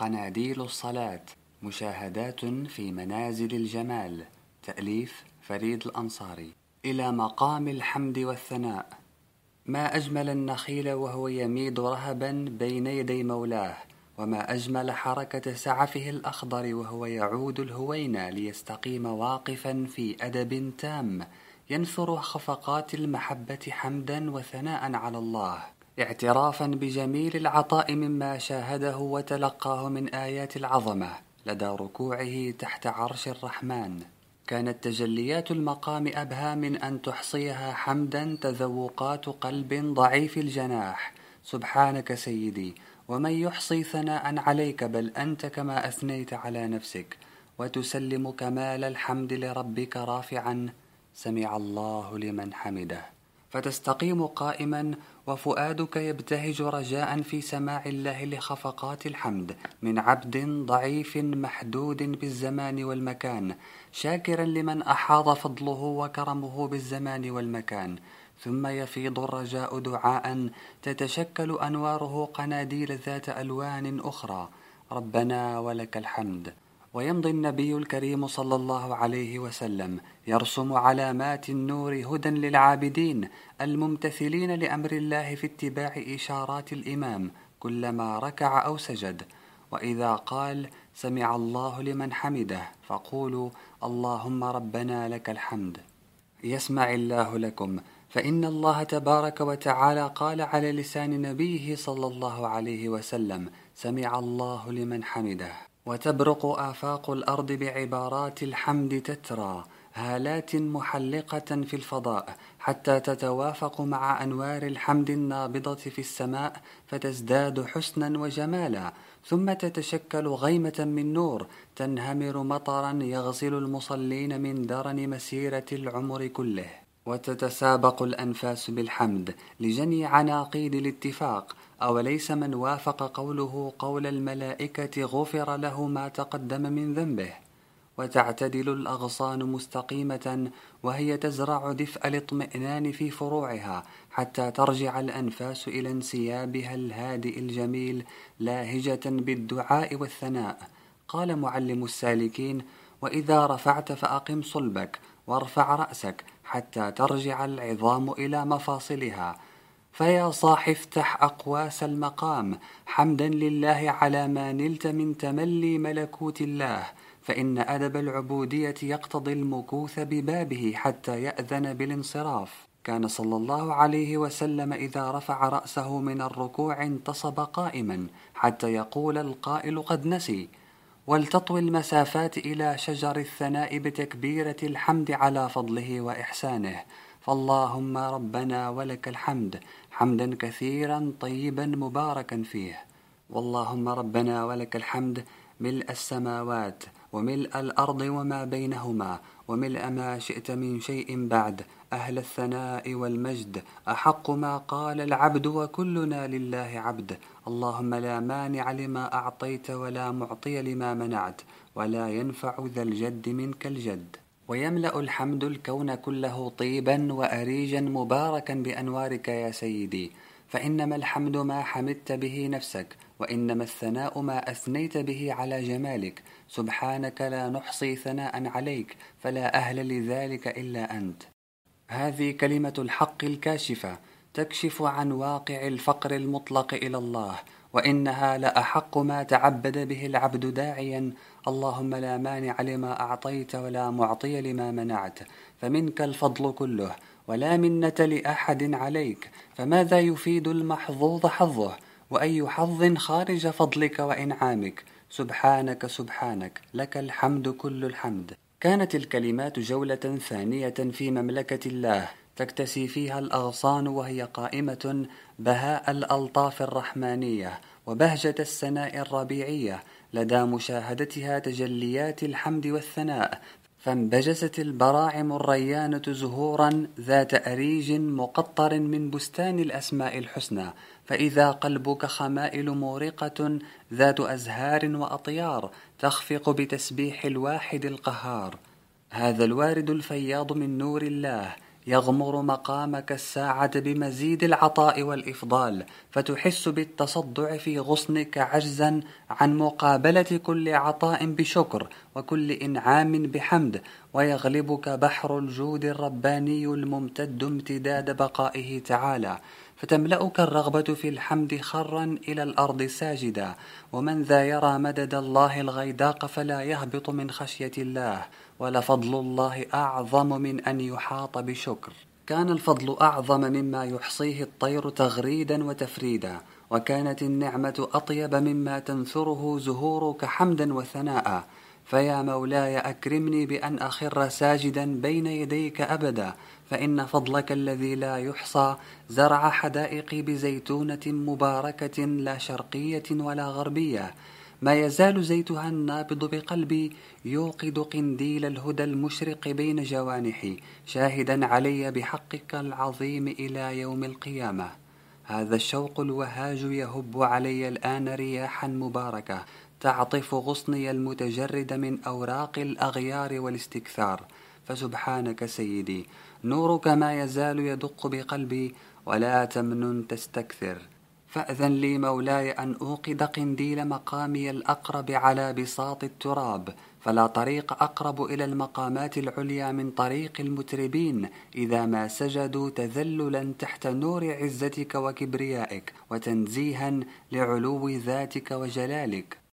قناديل الصلاة مشاهدات في منازل الجمال تأليف فريد الأنصاري. إلى مقام الحمد والثناء. ما أجمل النخيل وهو يميد رهبا بين يدي مولاه وما أجمل حركة سعفه الأخضر وهو يعود الهوينة ليستقيم واقفا في أدب تام. ينثر خفقات المحبة حمدا وثناء على الله. اعترافا بجميل العطاء مما شاهده وتلقاه من آيات العظمة لدى ركوعه تحت عرش الرحمن. كانت تجليات المقام أبهى من أن تحصيها حمدا تذوقات قلب ضعيف الجناح. سبحانك سيدي ومن يحصي ثناء عليك بل أنت كما أثنيت على نفسك وتسلم كمال الحمد لربك رافعا. سمع الله لمن حمده. فتستقيم قائما وفؤادك يبتهج رجاء في سماع الله لخفقات الحمد من عبد ضعيف محدود بالزمان والمكان شاكرا لمن احاط فضله وكرمه بالزمان والمكان. ثم يفيض الرجاء دعاء تتشكل أنواره قناديل ذات ألوان أخرى. ربنا ولك الحمد. ويمضي النبي الكريم صلى الله عليه وسلم يرسم علامات النور هدى للعابدين الممتثلين لأمر الله في اتباع إشارات الإمام كلما ركع أو سجد. وإذا قال سمع الله لمن حمده فقولوا اللهم ربنا لك الحمد. يسمع الله لكم. فإن الله تبارك وتعالى قال على لسان نبيه صلى الله عليه وسلم سمع الله لمن حمده. وتبرق آفاق الأرض بعبارات الحمد تترى هالات محلقة في الفضاء حتى تتوافق مع أنوار الحمد النابضة في السماء فتزداد حسنا وجمالا ثم تتشكل غيمة من نور تنهمر مطرا يغسل المصلين من درن مسيرة العمر كله. وتتسابق الأنفاس بالحمد لجني عناقيد الاتفاق أوليس من وافق قوله قول الملائكة غفر له ما تقدم من ذنبه؟ وتعتدل الأغصان مستقيمة وهي تزرع دفء الاطمئنان في فروعها حتى ترجع الأنفاس إلى انسيابها الهادئ الجميل لاهجة بالدعاء والثناء. قال معلم السالكين وإذا رفعت فأقم صلبك وارفع رأسك حتى ترجع العظام إلى مفاصلها. فيا صاح افتح أقواس المقام حمدا لله على ما نلت من تملي ملكوت الله. فإن أدب العبودية يقتضي المكوث ببابه حتى يأذن بالانصراف. كان صلى الله عليه وسلم إذا رفع رأسه من الركوع انتصب قائما حتى يقول القائل قد نسي. ولتطوي المسافات إلى شجر الثناء بتكبيرة الحمد على فضله وإحسانه. فاللهم ربنا ولك الحمد حمدا كثيرا طيبا مباركا فيه. واللهم ربنا ولك الحمد ملء السماوات وملء الأرض وما بينهما وملء ما شئت من شيء بعد. أهل الثناء والمجد أحق ما قال العبد وكلنا لله عبد. اللهم لا مانع لما أعطيت ولا معطي لما منعت ولا ينفع ذا الجد منك الجد. ويملأ الحمد الكون كله طيبا واريجا مباركا بأنوارك يا سيدي. فإنما الحمد ما حمدت به نفسك وإنما الثناء ما أثنيت به على جمالك. سبحانك لا نحصي ثناء عليك فلا أهل لذلك إلا أنت. هذه كلمة الحق الكاشفة تكشف عن واقع الفقر المطلق إلى الله. وإنها لأحق ما تعبد به العبد داعيا. اللهم لا مانع لما أعطيت ولا معطي لما منعت. فمنك الفضل كله ولا منة لأحد عليك. فماذا يفيد المحظوظ حظه؟ وأي حظ خارج فضلك وإنعامك؟ سبحانك سبحانك لك الحمد كل الحمد. كانت الكلمات جولة ثانية في مملكة الله. تكتسي فيها الأغصان وهي قائمة بهاء الألطاف الرحمانية وبهجة السناء الربيعية لدى مشاهدتها تجليات الحمد والثناء فانبجست البراعم الريانة زهورا ذات أريج مقطر من بستان الأسماء الحسنى فإذا قلبك خمائل مورقة ذات أزهار وأطيار تخفق بتسبيح الواحد القهار. هذا الوارد الفياض من نور الله يغمر مقامك الساعة بمزيد العطاء والإفضال فتحس بالتصدع في غصنك عجزا عن مقابلة كل عطاء بشكر وكل إنعام بحمد ويغلبك بحر الجود الرباني الممتد امتداد بقائه تعالى. فتملأك الرغبة في الحمد خرا إلى الأرض ساجدا. ومن ذا يرى مدد الله الغيداق فلا يهبط من خشية الله ولفضل الله أعظم من أن يحاط بشكر. كان الفضل أعظم مما يحصيه الطير تغريدا وتفريدا وكانت النعمة أطيب مما تنثره زهورك حمدا وثناء. فيا مولاي أكرمني بأن أخر ساجدا بين يديك أبدا فإن فضلك الذي لا يحصى زرع حدائقي بزيتونة مباركة لا شرقية ولا غربية. ما يزال زيتها النابض بقلبي يوقد قنديل الهدى المشرق بين جوانحي شاهدا علي بحقك العظيم إلى يوم القيامة. هذا الشوق الوهاج يهب علي الآن رياحا مباركة تعطف غصني المتجرد من أوراق الأغيار والاستكثار. فسبحانك سيدي نورك ما يزال يدق بقلبي ولا تمنن تستكثر. فأذن لي مولاي أن أوقد قنديل مقامي الأقرب على بساط التراب فلا طريق أقرب إلى المقامات العليا من طريق المتربين إذا ما سجدوا تذللا تحت نور عزتك وكبريائك وتنزيها لعلو ذاتك وجلالك.